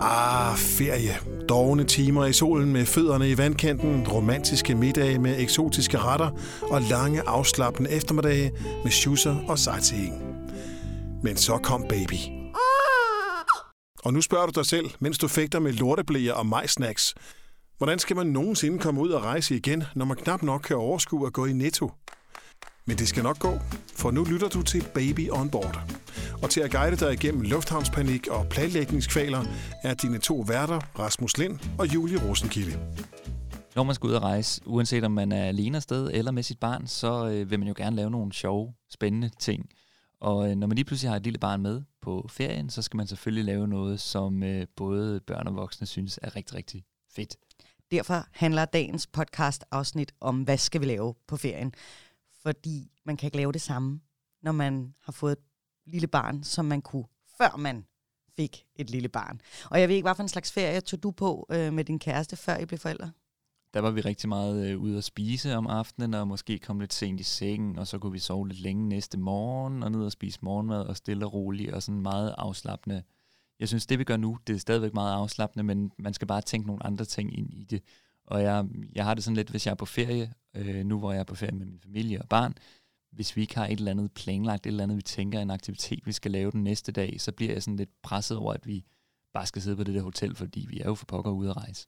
Ah, ferie. Dovne timer i solen med fødderne i vandkanten, romantiske middage med eksotiske retter og lange afslappende eftermiddage med schusser og sightseeing. Men så kom baby. Og nu spørger du dig selv, mens du fægter med lorteblæer og majsnacks. Hvordan skal man nogensinde komme ud og rejse igen, når man knap nok kan overskue at gå i netto? Men det skal nok gå, for nu lytter du til Baby on Board. Og til at guide dig igennem lufthavnspanik og planlægningskvaler er dine to værter, Rasmus Lind og Julie Rosenkilde. Når man skal ud og rejse, uanset om man er alene afsted eller med sit barn, så øh, vil man jo gerne lave nogle sjove, spændende ting. Og øh, når man lige pludselig har et lille barn med på ferien, så skal man selvfølgelig lave noget, som øh, både børn og voksne synes er rigtig, rigtig fedt. Derfor handler dagens podcast afsnit om, hvad skal vi lave på ferien? Fordi man kan ikke lave det samme, når man har fået et lille barn, som man kunne, før man fik et lille barn. Og jeg ved ikke, hvad for en slags ferie tog du på øh, med din kæreste, før I blev forældre? Der var vi rigtig meget øh, ude at spise om aftenen, og måske kom lidt sent i sengen, og så kunne vi sove lidt længe næste morgen, og ned og spise morgenmad, og stille og roligt, og sådan meget afslappende. Jeg synes, det vi gør nu, det er stadigvæk meget afslappende, men man skal bare tænke nogle andre ting ind i det. Og jeg, jeg har det sådan lidt, hvis jeg er på ferie, øh, nu hvor jeg er på ferie med min familie og barn, hvis vi ikke har et eller andet planlagt, et eller andet, vi tænker en aktivitet, vi skal lave den næste dag, så bliver jeg sådan lidt presset over, at vi bare skal sidde på det der hotel, fordi vi er jo for pokker ude at rejse.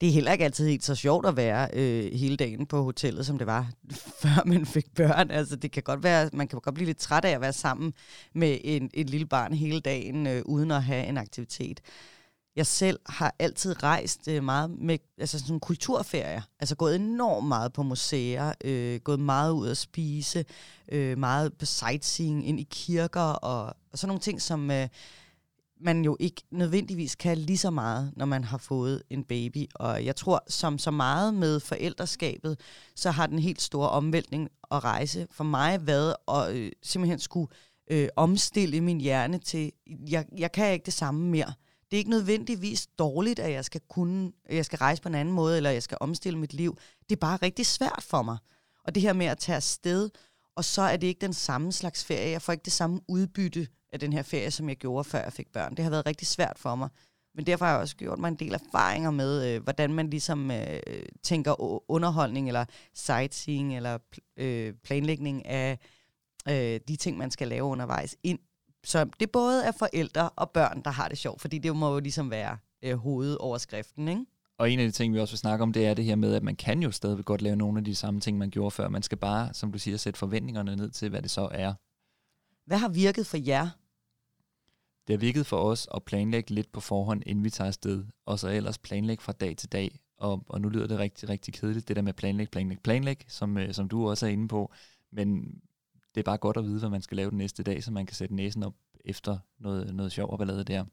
Det er heller ikke altid helt så sjovt at være øh, hele dagen på hotellet, som det var, før man fik børn. Altså, det kan godt være, man kan godt blive lidt træt af at være sammen med en, et lille barn hele dagen, øh, uden at have en aktivitet jeg selv har altid rejst øh, meget med altså sådan kulturferier. Altså gået enormt meget på museer, øh, gået meget ud at spise, øh, meget på sightseeing ind i kirker og, og sådan nogle ting, som øh, man jo ikke nødvendigvis kan lige så meget, når man har fået en baby. Og jeg tror, som så meget med forældreskabet, så har den helt store omvæltning at rejse for mig været at øh, simpelthen skulle øh, omstille min hjerne til, jeg, jeg kan ikke det samme mere det er ikke nødvendigvis dårligt, at jeg skal kunne, jeg skal rejse på en anden måde, eller jeg skal omstille mit liv. Det er bare rigtig svært for mig. Og det her med at tage afsted, og så er det ikke den samme slags ferie. Jeg får ikke det samme udbytte af den her ferie, som jeg gjorde, før jeg fik børn. Det har været rigtig svært for mig. Men derfor har jeg også gjort mig en del erfaringer med, øh, hvordan man ligesom øh, tænker underholdning, eller sightseeing, eller øh, planlægning af øh, de ting, man skal lave undervejs, ind så det både er forældre og børn, der har det sjovt, fordi det må jo ligesom være øh, hovedoverskriften, ikke? Og en af de ting, vi også vil snakke om, det er det her med, at man kan jo stadigvæk godt lave nogle af de samme ting, man gjorde før. Man skal bare, som du siger, sætte forventningerne ned til, hvad det så er. Hvad har virket for jer? Det har virket for os at planlægge lidt på forhånd, inden vi tager afsted, og så ellers planlægge fra dag til dag. Og, og nu lyder det rigtig, rigtig kedeligt, det der med planlæg, planlæg, planlæg, som, øh, som du også er inde på. Men det er bare godt at vide, hvad man skal lave den næste dag, så man kan sætte næsen op efter noget, noget sjov og ballade der.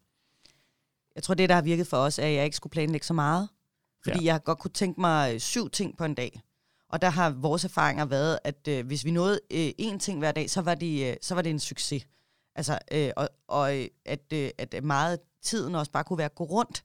Jeg tror, det, der har virket for os, er, at jeg ikke skulle planlægge så meget. Fordi ja. jeg godt kunne tænke mig øh, syv ting på en dag. Og der har vores erfaringer været, at øh, hvis vi nåede øh, én ting hver dag, så var det, øh, så var det en succes. Altså, øh, og, og øh, at, øh, at meget af tiden også bare kunne være gå rundt.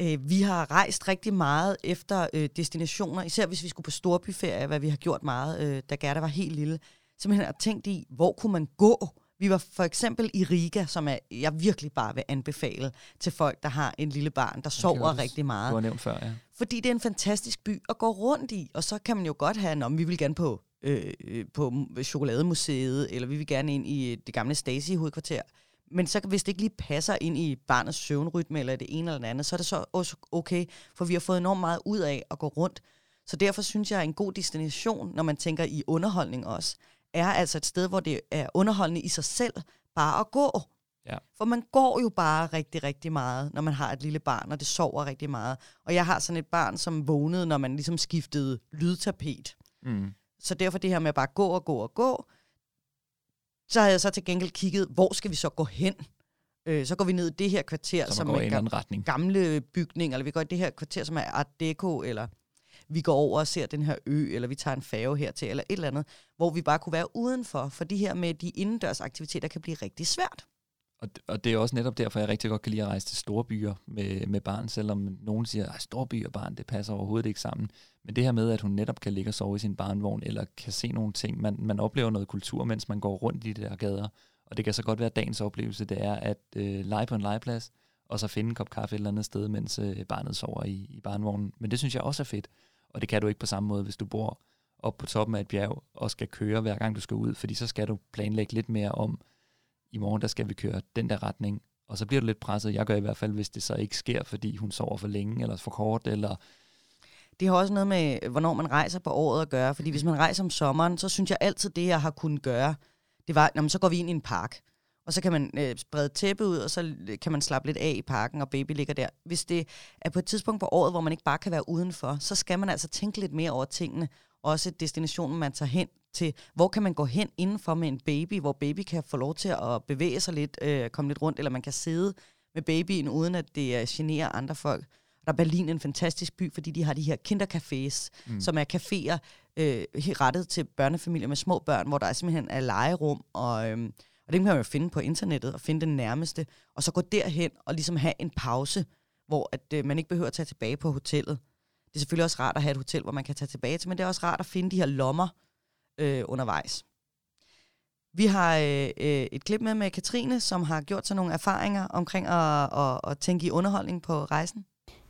Øh, vi har rejst rigtig meget efter øh, destinationer, især hvis vi skulle på storbyferie, hvad vi har gjort meget, øh, da Gerda var helt lille simpelthen har tænkt i, hvor kunne man gå? Vi var for eksempel i Riga, som er, jeg virkelig bare vil anbefale til folk, der har en lille barn, der sover okay, rigtig meget. Du har nævnt før, ja. Fordi det er en fantastisk by at gå rundt i, og så kan man jo godt have, om vi vil gerne på, øh, på Chokolademuseet, eller vi vil gerne ind i det gamle Stasi-hovedkvarter. Men så hvis det ikke lige passer ind i barnets søvnrytme, eller det ene eller det andet, så er det så også okay, for vi har fået enormt meget ud af at gå rundt. Så derfor synes jeg, at en god destination, når man tænker i underholdning også, er altså et sted, hvor det er underholdende i sig selv, bare at gå. Ja. For man går jo bare rigtig, rigtig meget, når man har et lille barn, og det sover rigtig meget. Og jeg har sådan et barn, som vågnede, når man ligesom skiftede lydtapet. Mm. Så derfor det her med at bare gå og gå og gå, så havde jeg så til gengæld kigget, hvor skal vi så gå hen? Øh, så går vi ned i det her kvarter, som, som er ga- gamle bygninger, eller vi går i det her kvarter, som er Art Deco, eller vi går over og ser den her ø, eller vi tager en færge hertil, eller et eller andet, hvor vi bare kunne være udenfor, for de her med de indendørs aktiviteter kan blive rigtig svært. Og, og det er også netop derfor, jeg rigtig godt kan lide at rejse til store byer med, med barn, selvom nogen siger, at store byer og barn, det passer overhovedet ikke sammen. Men det her med, at hun netop kan ligge og sove i sin barnvogn, eller kan se nogle ting, man, man oplever noget kultur, mens man går rundt i de der gader. Og det kan så godt være, at dagens oplevelse, det er at øh, lege på en legeplads, og så finde en kop kaffe et eller andet sted, mens øh, barnet sover i, i barnevognen. Men det synes jeg også er fedt, og det kan du ikke på samme måde, hvis du bor op på toppen af et bjerg og skal køre hver gang du skal ud, fordi så skal du planlægge lidt mere om, i morgen der skal vi køre den der retning, og så bliver du lidt presset. Jeg gør i hvert fald, hvis det så ikke sker, fordi hun sover for længe, eller for kort, eller det har også noget med, hvornår man rejser på året at gøre. Fordi hvis man rejser om sommeren, så synes jeg altid, det jeg har kunnet gøre, det var, jamen, så går vi ind i en park. Og så kan man øh, sprede tæppe ud, og så kan man slappe lidt af i parken, og baby ligger der. Hvis det er på et tidspunkt på året, hvor man ikke bare kan være udenfor, så skal man altså tænke lidt mere over tingene. Også destinationen, man tager hen til. Hvor kan man gå hen indenfor med en baby, hvor baby kan få lov til at bevæge sig lidt, øh, komme lidt rundt, eller man kan sidde med babyen, uden at det øh, generer andre folk. Der er Berlin en fantastisk by, fordi de har de her kindercafés, mm. som er caféer øh, rettet til børnefamilier med små børn, hvor der er simpelthen er legerum, og, øh, og det kan man jo finde på internettet og finde den nærmeste, og så gå derhen og ligesom have en pause, hvor at, øh, man ikke behøver at tage tilbage på hotellet. Det er selvfølgelig også rart at have et hotel, hvor man kan tage tilbage til, men det er også rart at finde de her lommer øh, undervejs. Vi har øh, øh et klip med med Katrine, som har gjort sig nogle erfaringer omkring at, at, at tænke i underholdning på rejsen.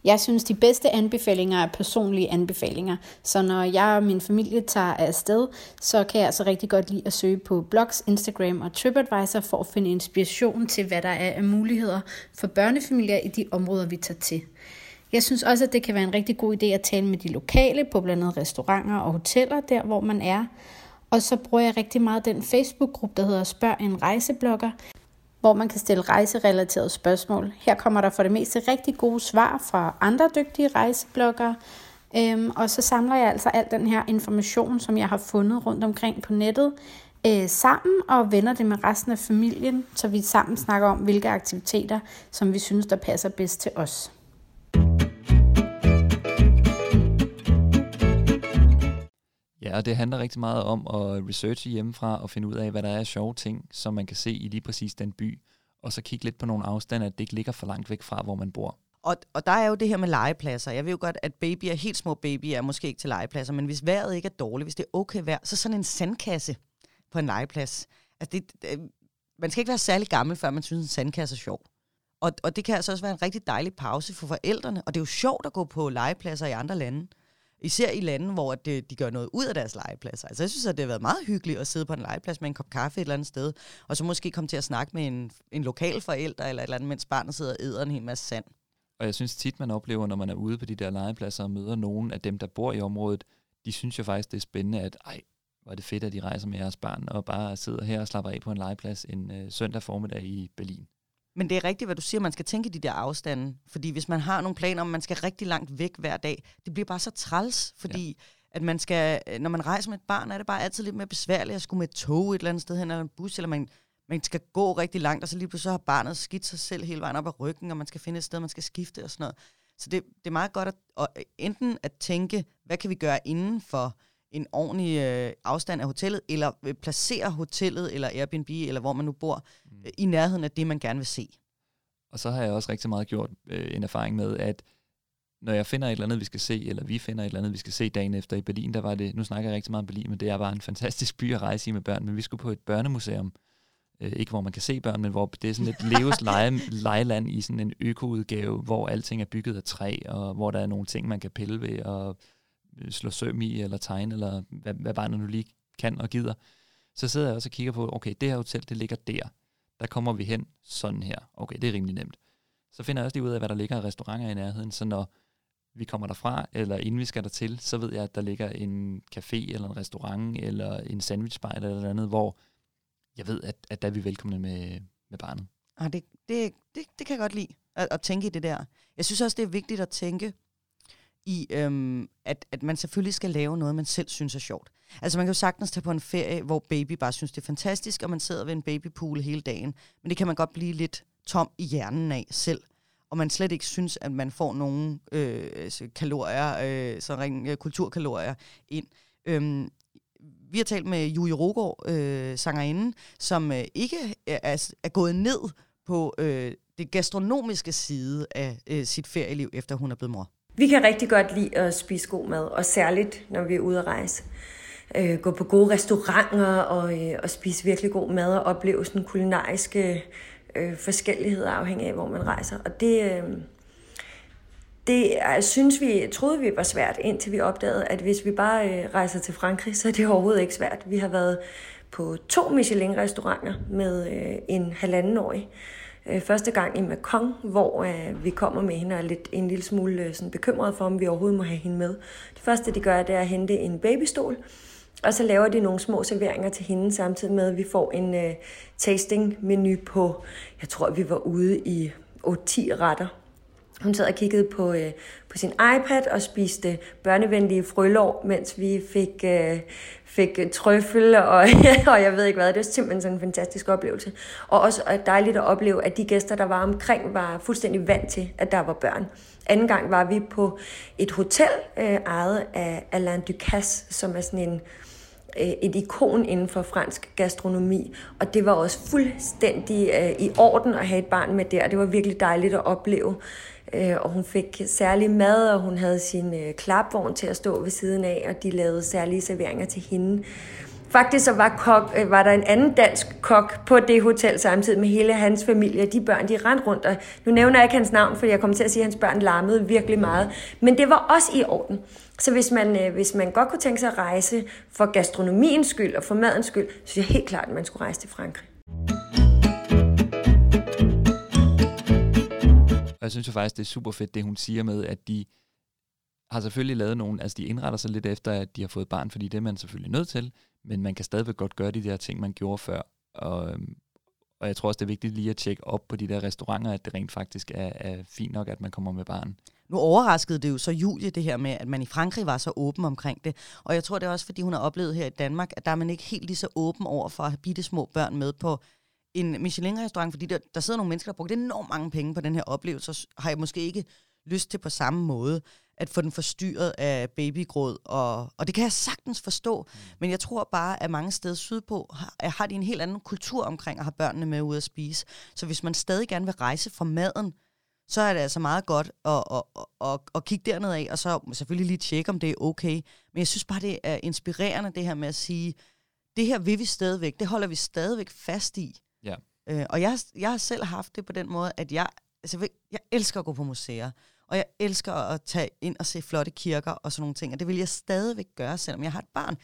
Jeg synes, de bedste anbefalinger er personlige anbefalinger. Så når jeg og min familie tager afsted, så kan jeg altså rigtig godt lide at søge på blogs, Instagram og TripAdvisor for at finde inspiration til, hvad der er af muligheder for børnefamilier i de områder, vi tager til. Jeg synes også, at det kan være en rigtig god idé at tale med de lokale på blandt andet restauranter og hoteller, der hvor man er. Og så bruger jeg rigtig meget den Facebook-gruppe, der hedder Spørg en rejseblogger, hvor man kan stille rejserelaterede spørgsmål. Her kommer der for det meste rigtig gode svar fra andre dygtige rejsebloggere, øhm, og så samler jeg altså al den her information, som jeg har fundet rundt omkring på nettet, øh, sammen og vender det med resten af familien, så vi sammen snakker om, hvilke aktiviteter, som vi synes, der passer bedst til os. Ja, og det handler rigtig meget om at researche hjemmefra og finde ud af, hvad der er af sjove ting, som man kan se i lige præcis den by, og så kigge lidt på nogle afstande, at det ikke ligger for langt væk fra, hvor man bor. Og, og der er jo det her med legepladser. Jeg ved jo godt, at babyer, helt små babyer, er måske ikke til legepladser, men hvis vejret ikke er dårligt, hvis det er okay vejr, så sådan en sandkasse på en legeplads. Altså det, det, øh, man skal ikke være særlig gammel, før man synes, en sandkasse er sjov. Og, og det kan altså også være en rigtig dejlig pause for forældrene, og det er jo sjovt at gå på legepladser i andre lande. Især i lande, hvor det, øh, de gør noget ud af deres legepladser. Altså jeg synes, at det har været meget hyggeligt at sidde på en legeplads med en kop kaffe et eller andet sted, og så måske komme til at snakke med en, en lokal forælder eller et eller andet, mens barnet sidder og æder en hel masse sand. Og jeg synes tit, man oplever, når man er ude på de der legepladser og møder nogen af dem, der bor i området, de synes jo faktisk, det er spændende, at ej, hvor er det fedt, at de rejser med jeres barn og bare sidder her og slapper af på en legeplads en øh, søndag formiddag i Berlin. Men det er rigtigt, hvad du siger, man skal tænke de der afstande. Fordi hvis man har nogle planer om, man skal rigtig langt væk hver dag, det bliver bare så træls, fordi ja. at man skal, når man rejser med et barn, er det bare altid lidt mere besværligt at skulle med et tog et eller andet sted hen, eller en bus, eller man, man skal gå rigtig langt, og så lige pludselig har barnet skidt sig selv hele vejen op ad ryggen, og man skal finde et sted, man skal skifte og sådan noget. Så det, det er meget godt at, at enten at tænke, hvad kan vi gøre inden for en ordentlig øh, afstand af hotellet, eller øh, placere hotellet, eller Airbnb, eller hvor man nu bor, mm. øh, i nærheden af det, man gerne vil se. Og så har jeg også rigtig meget gjort øh, en erfaring med, at når jeg finder et eller andet, vi skal se, eller vi finder et eller andet, vi skal se dagen efter i Berlin, der var det, nu snakker jeg rigtig meget om Berlin, men det er bare en fantastisk by at rejse i med børn, men vi skulle på et børnemuseum, øh, ikke hvor man kan se børn, men hvor det er sådan et leves lege, lejeland i sådan en økoudgave, hvor alting er bygget af træ, og hvor der er nogle ting, man kan pille ved, og slå søm i, eller tegne, eller hvad, hvad barnet nu lige kan og gider, så sidder jeg også og kigger på, okay, det her hotel, det ligger der. Der kommer vi hen sådan her. Okay, det er rimelig nemt. Så finder jeg også lige ud af, hvad der ligger af restauranter i nærheden, så når vi kommer derfra, eller inden vi skal dertil, så ved jeg, at der ligger en café, eller en restaurant, eller en sandwichbar, eller noget andet, hvor jeg ved, at, at der er vi velkomne med, med barnet. Ah, det, det, det, det kan jeg godt lide, at, at tænke i det der. Jeg synes også, det er vigtigt at tænke i, øhm, at, at man selvfølgelig skal lave noget, man selv synes er sjovt. Altså man kan jo sagtens tage på en ferie, hvor baby bare synes, det er fantastisk, og man sidder ved en babypool hele dagen. Men det kan man godt blive lidt tom i hjernen af selv. Og man slet ikke synes, at man får nogen øh, kalorier, øh, så ring, øh, kulturkalorier ind. Øhm, vi har talt med Julie Rogård, øh, sangerinden, som øh, ikke er, er gået ned på øh, det gastronomiske side af øh, sit ferieliv, efter hun er blevet mor. Vi kan rigtig godt lide at spise god mad, og særligt når vi er ude at rejse. Øh, gå på gode restauranter og, øh, og spise virkelig god mad og opleve sådan kulinariske øh, forskelligheder afhængig af, hvor man rejser. Og det, øh, det synes vi, troede vi var svært, indtil vi opdagede, at hvis vi bare øh, rejser til Frankrig, så er det overhovedet ikke svært. Vi har været på to Michelin-restauranter med øh, en halvandenårig. Øh, første gang i Macon, hvor øh, vi kommer med hende og er lidt, en lille smule øh, sådan bekymret for, om vi overhovedet må have hende med. Det første, de gør, det er at hente en babystol, og så laver de nogle små serveringer til hende, samtidig med, at vi får en øh, tasting-menu på, jeg tror, vi var ude i 8-10 retter. Hun sad og kiggede på, øh, på sin iPad og spiste børnevenlige frølår, mens vi fik, øh, fik trøffel og, og jeg ved ikke hvad. Det var simpelthen sådan en fantastisk oplevelse. Og også øh, dejligt at opleve, at de gæster, der var omkring, var fuldstændig vant til, at der var børn. Anden gang var vi på et hotel øh, ejet af Alain Ducasse, som er sådan en Øh, et ikon inden for fransk gastronomi, og det var også fuldstændig øh, i orden at have et barn med der. Det var virkelig dejligt at opleve. Øh, og hun fik særlig mad, og hun havde sin klapvogn til at stå ved siden af, og de lavede særlige serveringer til hende. Faktisk så var, kok, var der en anden dansk kok på det hotel samtidig med hele hans familie. De børn, de rendte rundt, og nu nævner jeg ikke hans navn, for jeg kommer til at sige, at hans børn larmede virkelig meget. Men det var også i orden. Så hvis man, øh, hvis man godt kunne tænke sig at rejse for gastronomiens skyld og for madens skyld, så synes jeg helt klart, at man skulle rejse til Frankrig. Og jeg synes jo faktisk, det er super fedt, det hun siger med, at de har selvfølgelig lavet nogen, altså de indretter sig lidt efter, at de har fået barn, fordi det er man selvfølgelig nødt til, men man kan stadigvæk godt gøre de der ting, man gjorde før. Og, øhm, og jeg tror også, det er vigtigt lige at tjekke op på de der restauranter, at det rent faktisk er, er fint nok, at man kommer med barn. Nu overraskede det jo så Julie det her med, at man i Frankrig var så åben omkring det. Og jeg tror det er også, fordi hun har oplevet her i Danmark, at der er man ikke helt lige så åben over for at have bitte små børn med på en Michelin-restaurant, fordi der, der sidder nogle mennesker, der bruger enormt mange penge på den her oplevelse, så har jeg måske ikke lyst til på samme måde at få den forstyrret af babygråd, og, og det kan jeg sagtens forstå, mm. men jeg tror bare, at mange steder sydpå har, har de en helt anden kultur omkring at have børnene med ud at spise. Så hvis man stadig gerne vil rejse fra maden, så er det altså meget godt at, at, at, at, at kigge derned af, og så selvfølgelig lige tjekke, om det er okay. Men jeg synes bare, det er inspirerende, det her med at sige, det her vil vi stadigvæk, det holder vi stadigvæk fast i. Ja. Øh, og jeg, jeg har selv haft det på den måde, at jeg, altså, jeg elsker at gå på museer, og jeg elsker at tage ind og se flotte kirker og sådan nogle ting, og det vil jeg stadigvæk gøre, selvom jeg har et barn.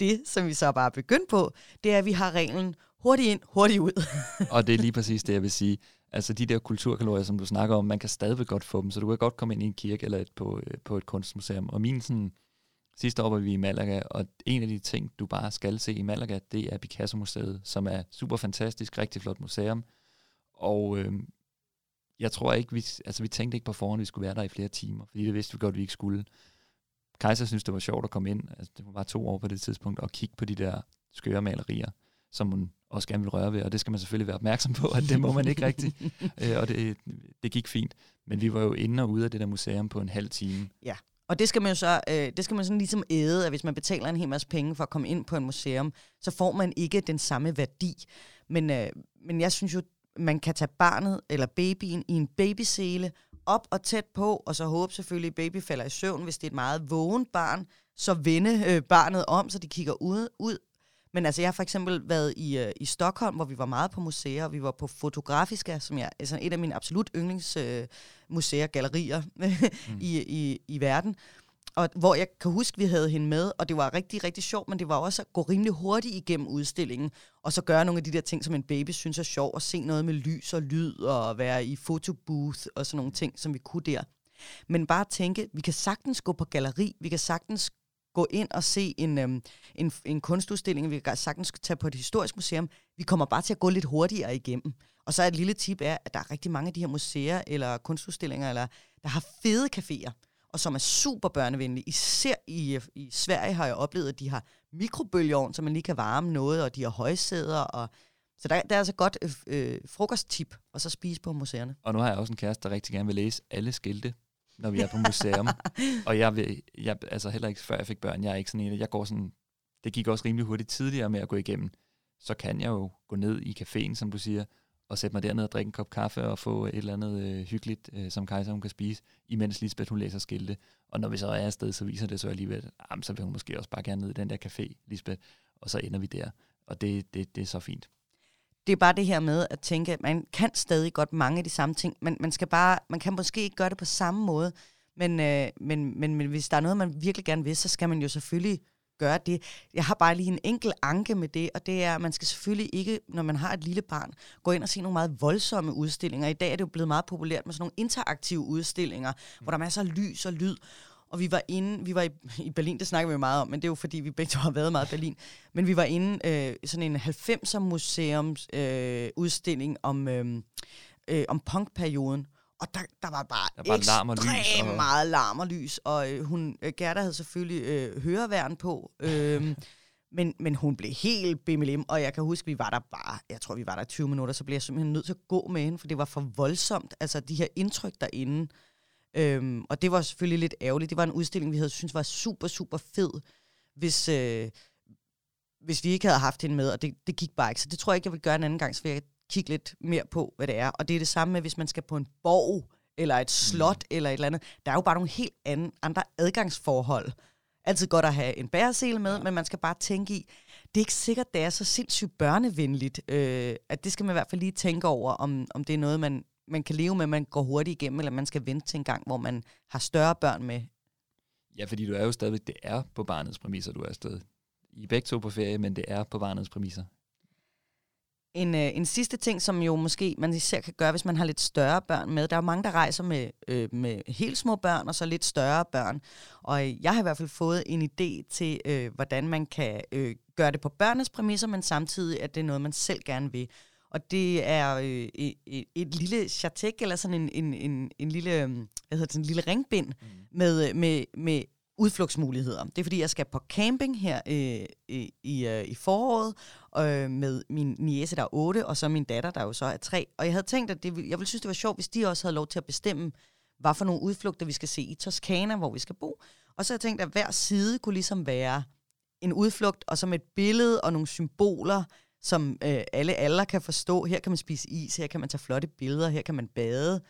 Det, som vi så bare er begyndt på, det er, at vi har reglen hurtigt ind, hurtigt ud. og det er lige præcis det, jeg vil sige. Altså de der kulturkalorier, som du snakker om, man kan stadigvæk godt få dem, så du kan godt komme ind i en kirke eller et, på, øh, på et kunstmuseum. Og min sådan, sidste år var vi i Malaga, og en af de ting, du bare skal se i Malaga, det er Picasso-museet, som er super fantastisk, rigtig flot museum. Og øh, jeg tror ikke, vi, altså vi tænkte ikke på forhånd, at vi skulle være der i flere timer, fordi det vidste vi godt, at vi ikke skulle. Kejser synes, det var sjovt at komme ind, altså det var bare to år på det tidspunkt, og kigge på de der skøre malerier, som hun også gerne vil røre ved, og det skal man selvfølgelig være opmærksom på, at det må man ikke rigtigt. øh, og det, det gik fint. Men vi var jo inde og ude af det der museum på en halv time. Ja, og det skal man jo så, øh, det skal man sådan ligesom æde, at hvis man betaler en hel masse penge for at komme ind på en museum, så får man ikke den samme værdi. Men, øh, men jeg synes jo, man kan tage barnet eller babyen i en babysele op og tæt på, og så håbe selvfølgelig, at baby falder i søvn. Hvis det er et meget vågent barn, så vende øh, barnet om, så de kigger ud, ud. Men altså, jeg har for eksempel været i, øh, i Stockholm, hvor vi var meget på museer, og vi var på Fotografiska, som er altså et af mine absolut yndlingsmuseer, øh, gallerier mm. i, i, i verden og hvor jeg kan huske, vi havde hende med, og det var rigtig, rigtig sjovt, men det var også at gå rimelig hurtigt igennem udstillingen, og så gøre nogle af de der ting, som en baby synes er sjov, og se noget med lys og lyd, og være i fotobooth og sådan nogle ting, som vi kunne der. Men bare tænke, vi kan sagtens gå på galleri, vi kan sagtens gå ind og se en, øhm, en, en kunstudstilling, vi kan sagtens tage på et historisk museum. Vi kommer bare til at gå lidt hurtigere igennem. Og så er et lille tip er, at der er rigtig mange af de her museer eller kunstudstillinger, eller, der har fede caféer og som er super børnevenlige. Især i, øh, i Sverige har jeg oplevet, at de har mikrobølgeovn, så man lige kan varme noget, og de har højsæder, og så der, der er altså godt øh, øh, frokosttip, og så spise på museerne. Og nu har jeg også en kæreste, der rigtig gerne vil læse alle skilte, når vi er på museum. og jeg vil, jeg, altså heller ikke før jeg fik børn, jeg er ikke sådan en, jeg går sådan, det gik også rimelig hurtigt tidligere med at gå igennem. Så kan jeg jo gå ned i caféen, som du siger, og sætte mig derned og drikke en kop kaffe og få et eller andet øh, hyggeligt, øh, som Kajsa hun kan spise, imens Lisbeth hun læser skilte. Og når vi så er afsted, så viser det så alligevel, at så vil hun måske også bare gerne ned i den der café, Lisbeth, og så ender vi der. Og det, det, det er så fint det er bare det her med at tænke, at man kan stadig godt mange af de samme ting, men man, skal bare, man kan måske ikke gøre det på samme måde, men, øh, men, men, men hvis der er noget, man virkelig gerne vil, så skal man jo selvfølgelig gøre det. Jeg har bare lige en enkel anke med det, og det er, at man skal selvfølgelig ikke, når man har et lille barn, gå ind og se nogle meget voldsomme udstillinger. I dag er det jo blevet meget populært med sådan nogle interaktive udstillinger, mm. hvor der er masser af lys og lyd. Og vi var inde, vi var i, i Berlin, det snakker vi jo meget om, men det er jo fordi, vi begge to har været meget i Berlin. Men vi var inde øh, sådan en 90'er museums øh, udstilling om, øh, øh, om punkperioden. Og der, der var bare, der var larm og lys, og... meget larm og lys. Og øh, hun, øh, Gerda havde selvfølgelig øh, høreværn på. Øh, men, men hun blev helt bimmelim, og jeg kan huske, vi var der bare, jeg tror, vi var der 20 minutter, så blev jeg simpelthen nødt til at gå med hende, for det var for voldsomt, altså de her indtryk derinde. Øhm, og det var selvfølgelig lidt ærgerligt. Det var en udstilling, vi havde synes var super, super fed, hvis, øh, hvis vi ikke havde haft hende med, og det, det gik bare ikke. Så det tror jeg ikke, jeg vil gøre en anden gang, så vil jeg kigge lidt mere på, hvad det er. Og det er det samme med, hvis man skal på en borg, eller et slot, mm. eller et eller andet. Der er jo bare nogle helt anden, andre adgangsforhold. Altid godt at have en bæresele med, ja. men man skal bare tænke i, det er ikke sikkert, det er så sindssygt børnevenligt. Øh, at det skal man i hvert fald lige tænke over, om, om det er noget, man, man kan leve med, man går hurtigt igennem, eller man skal vente til en gang, hvor man har større børn med. Ja, fordi du er jo stadigvæk, det er på barnets præmisser, du er afsted. I er begge to på ferie, men det er på barnets præmisser. En, øh, en sidste ting, som jo måske man især kan gøre, hvis man har lidt større børn med. Der er jo mange, der rejser med, øh, med helt små børn, og så lidt større børn. Og jeg har i hvert fald fået en idé til, øh, hvordan man kan øh, gøre det på børnenes præmisser, men samtidig, at det er noget, man selv gerne vil. Og det er øh, et, et, et lille chatek, eller sådan en, en, en, en lille, øhm, hvad hedder det, en lille ringbind mm. med, med, med udflugtsmuligheder. Det er fordi, jeg skal på camping her øh, i, i, øh, i foråret øh, med min niece, der er 8, og så min datter, der jo så er 3. Og jeg havde tænkt, at det, jeg ville synes, det var sjovt, hvis de også havde lov til at bestemme, hvad for nogle udflugter vi skal se i Toskana, hvor vi skal bo. Og så har jeg tænkt, at hver side kunne ligesom være en udflugt, og så med et billede og nogle symboler, som øh, alle aldre kan forstå. Her kan man spise is, her kan man tage flotte billeder, her kan man bade,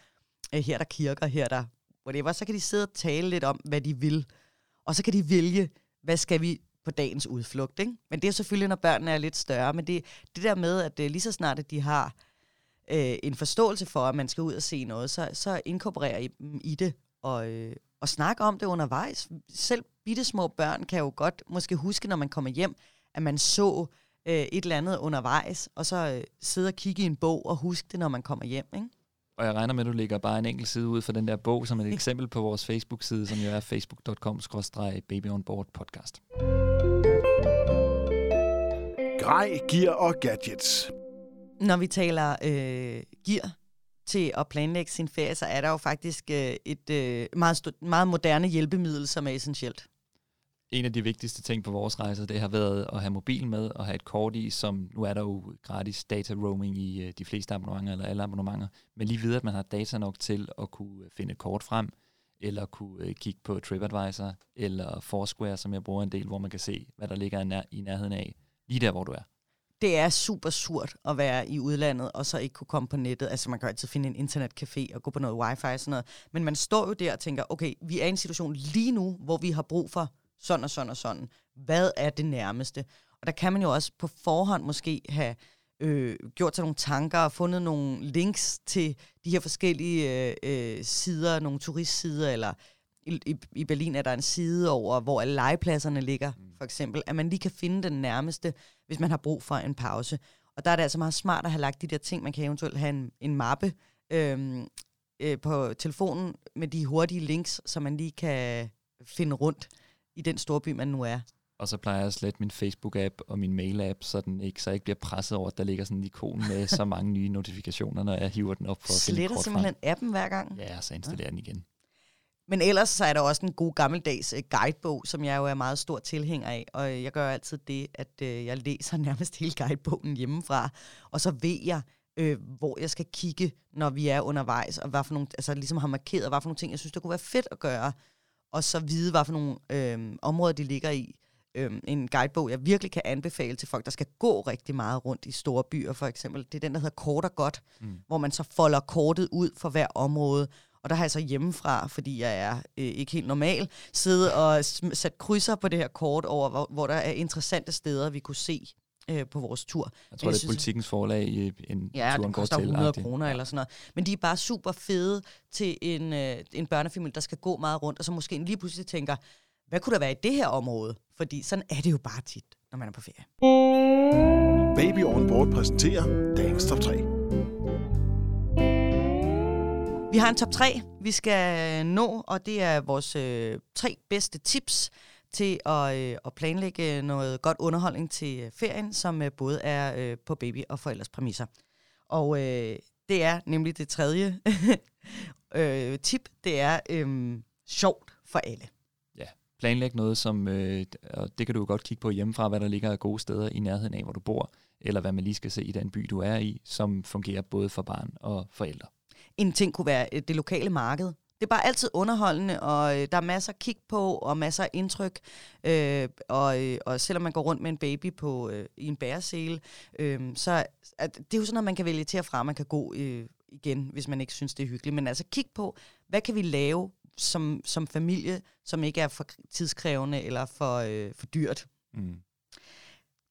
øh, her er der kirker, her er der whatever. Så kan de sidde og tale lidt om, hvad de vil. Og så kan de vælge, hvad skal vi på dagens udflugt. Ikke? Men det er selvfølgelig, når børnene er lidt større. Men det, det der med, at øh, lige så snart, at de har øh, en forståelse for, at man skal ud og se noget, så, så inkorporerer I dem i det og, øh, og snakke om det undervejs. Selv bitte små børn kan jo godt måske huske, når man kommer hjem, at man så øh, et eller andet undervejs, og så øh, sidde og kigge i en bog og huske det, når man kommer hjem. Ikke? Og jeg regner med, at du lægger bare en enkelt side ud for den der bog, som et eksempel på vores Facebook-side, som jo er facebook.com-babyonboard podcast. Grej, gear og gadgets. Når vi taler øh, gear til at planlægge sin ferie, så er der jo faktisk øh, et øh, meget, meget moderne hjælpemiddel, som er essentielt en af de vigtigste ting på vores rejser, det har været at have mobil med og have et kort i, som nu er der jo gratis data roaming i øh, de fleste abonnementer, eller alle abonnementer, men lige videre, at man har data nok til at kunne øh, finde et kort frem, eller kunne øh, kigge på TripAdvisor, eller Foursquare, som jeg bruger en del, hvor man kan se, hvad der ligger i, nær- i nærheden af, lige der, hvor du er. Det er super surt at være i udlandet, og så ikke kunne komme på nettet. Altså, man kan altid finde en internetcafé og gå på noget wifi og sådan noget. Men man står jo der og tænker, okay, vi er i en situation lige nu, hvor vi har brug for sådan og sådan og sådan. Hvad er det nærmeste? Og der kan man jo også på forhånd måske have øh, gjort sig nogle tanker og fundet nogle links til de her forskellige øh, øh, sider, nogle turistsider, eller i, i, i Berlin er der en side over, hvor alle legepladserne ligger, mm. for eksempel, at man lige kan finde den nærmeste, hvis man har brug for en pause. Og der er det altså meget smart at have lagt de der ting, man kan eventuelt have en, en mappe øh, øh, på telefonen med de hurtige links, så man lige kan finde rundt i den storby, man nu er. Og så plejer jeg at slette min Facebook-app og min mail-app, så, den ikke, så jeg ikke bliver presset over, at der ligger sådan en ikon med så mange nye notifikationer, når jeg hiver den op for at Sletter simpelthen frem. appen hver gang? Ja, så installerer ja. den igen. Men ellers så er der også en god gammeldags uh, guidebog, som jeg jo er meget stor tilhænger af. Og jeg gør altid det, at uh, jeg læser nærmest hele guidebogen hjemmefra. Og så ved jeg, uh, hvor jeg skal kigge, når vi er undervejs. Og hvad for nogle, altså ligesom har markeret, hvad for nogle ting, jeg synes, der kunne være fedt at gøre og så vide, hvad for nogle øh, områder de ligger i. Øh, en guidebog, jeg virkelig kan anbefale til folk, der skal gå rigtig meget rundt i store byer, for eksempel. Det er den, der hedder Kort og Godt, mm. hvor man så folder kortet ud for hver område. Og der har jeg så hjemmefra, fordi jeg er øh, ikke helt normal, siddet og sat krydser på det her kort over, hvor, hvor der er interessante steder, vi kunne se øh, på vores tur. Jeg tror, jeg det er synes- politikens forlag i en Ja, turen går koster til. 100 agtigt. kroner eller sådan noget. Men de er bare super fede til en, øh, en børnefamilie, der skal gå meget rundt, og så måske lige pludselig tænker, hvad kunne der være i det her område? Fordi sådan er det jo bare tit, når man er på ferie. Baby On Board præsenterer dagens top 3. Vi har en top 3, vi skal nå, og det er vores øh, tre bedste tips til at, øh, at planlægge noget godt underholdning til øh, ferien, som øh, både er øh, på baby og forældres præmisser. Og øh, det er nemlig det tredje øh, tip, det er øh, sjovt for alle. Planlæg noget, som, øh, og det kan du jo godt kigge på hjemmefra, hvad der ligger af gode steder i nærheden af, hvor du bor, eller hvad man lige skal se i den by, du er i, som fungerer både for barn og forældre. En ting kunne være øh, det lokale marked. Det er bare altid underholdende, og øh, der er masser at kigge på, og masser af indtryk. Øh, og, øh, og selvom man går rundt med en baby på øh, i en bæresele, øh, så at, det er jo sådan noget, man kan vælge til og fra, man kan gå øh, igen, hvis man ikke synes, det er hyggeligt. Men altså kig på, hvad kan vi lave som, som familie, som ikke er for tidskrævende eller for, øh, for dyrt. Mm.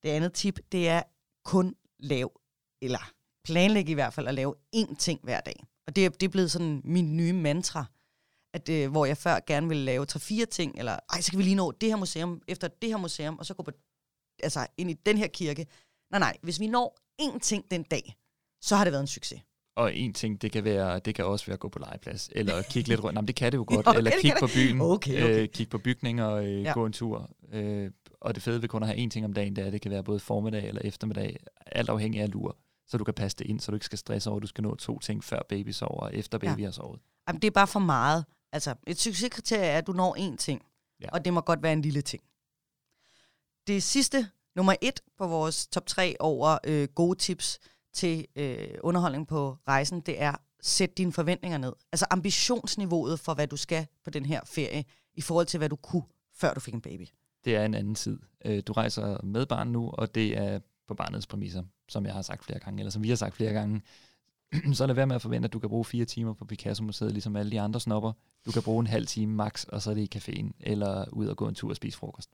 Det andet tip, det er kun lav, eller planlæg i hvert fald at lave én ting hver dag. Og det er, det er blevet sådan min nye mantra, at, øh, hvor jeg før gerne ville lave tre fire ting, eller ej, så kan vi lige nå det her museum, efter det her museum, og så gå på, altså, ind i den her kirke. Nej, nej, hvis vi når én ting den dag, så har det været en succes. Og en ting, det kan, være, det kan også være at gå på legeplads, eller kigge lidt rundt. Jamen, det kan det jo godt. Okay, eller kigge på byen, Okay, okay. Øh, kigge på bygninger, øh, Ja. ja. gå en tur. Øh, og det fede ved kun at have én ting om dagen, det er, at det kan være både formiddag eller eftermiddag, alt afhængig af lur. Så du kan passe det ind, så du ikke skal stresse over, at du skal nå to ting før baby sover, og efter Ja. baby har sovet. Jamen, det er bare for meget. Altså, et succeskriterie er, at du når én ting. Ja. Og det må godt være en lille ting. Det sidste, nummer et på vores top 3 over øh, gode tips til øh, underholdning på rejsen, det er, sæt dine forventninger ned. Altså ambitionsniveauet for, hvad du skal på den her ferie, i forhold til, hvad du kunne, før du fik en baby. Det er en anden tid. Øh, du rejser med barn nu, og det er på barnets præmisser, som jeg har sagt flere gange, eller som vi har sagt flere gange. så lad være med at forvente, at du kan bruge fire timer på Picasso-museet, ligesom alle de andre snopper. Du kan bruge en halv time max, og så er det i caféen, eller ud og gå en tur og spise frokost.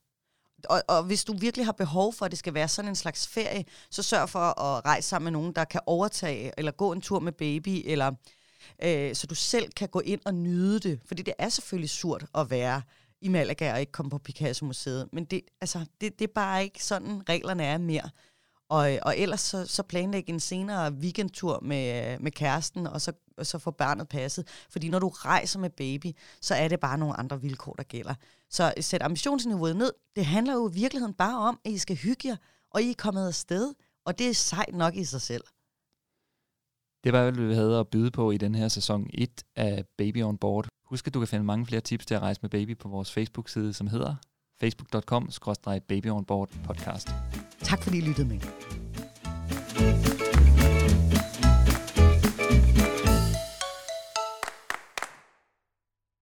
Og, og hvis du virkelig har behov for, at det skal være sådan en slags ferie, så sørg for at rejse sammen med nogen, der kan overtage, eller gå en tur med baby, eller øh, så du selv kan gå ind og nyde det. Fordi det er selvfølgelig surt at være i Malaga og ikke komme på Picasso-museet. Men det, altså, det, det er bare ikke sådan, reglerne er mere. Og, øh, og ellers så, så planlægge en senere weekendtur med, øh, med kæresten, og så, og så få barnet passet. Fordi når du rejser med baby, så er det bare nogle andre vilkår, der gælder. Så sæt ambitionsniveauet ned. Det handler jo i virkeligheden bare om, at I skal hygge jer, og I er kommet afsted. Og det er sejt nok i sig selv. Det var, hvad vi havde at byde på i den her sæson 1 af Baby on Board. Husk, at du kan finde mange flere tips til at rejse med baby på vores Facebook-side, som hedder facebook.com-babyonboardpodcast. Tak fordi I lyttede med. thank you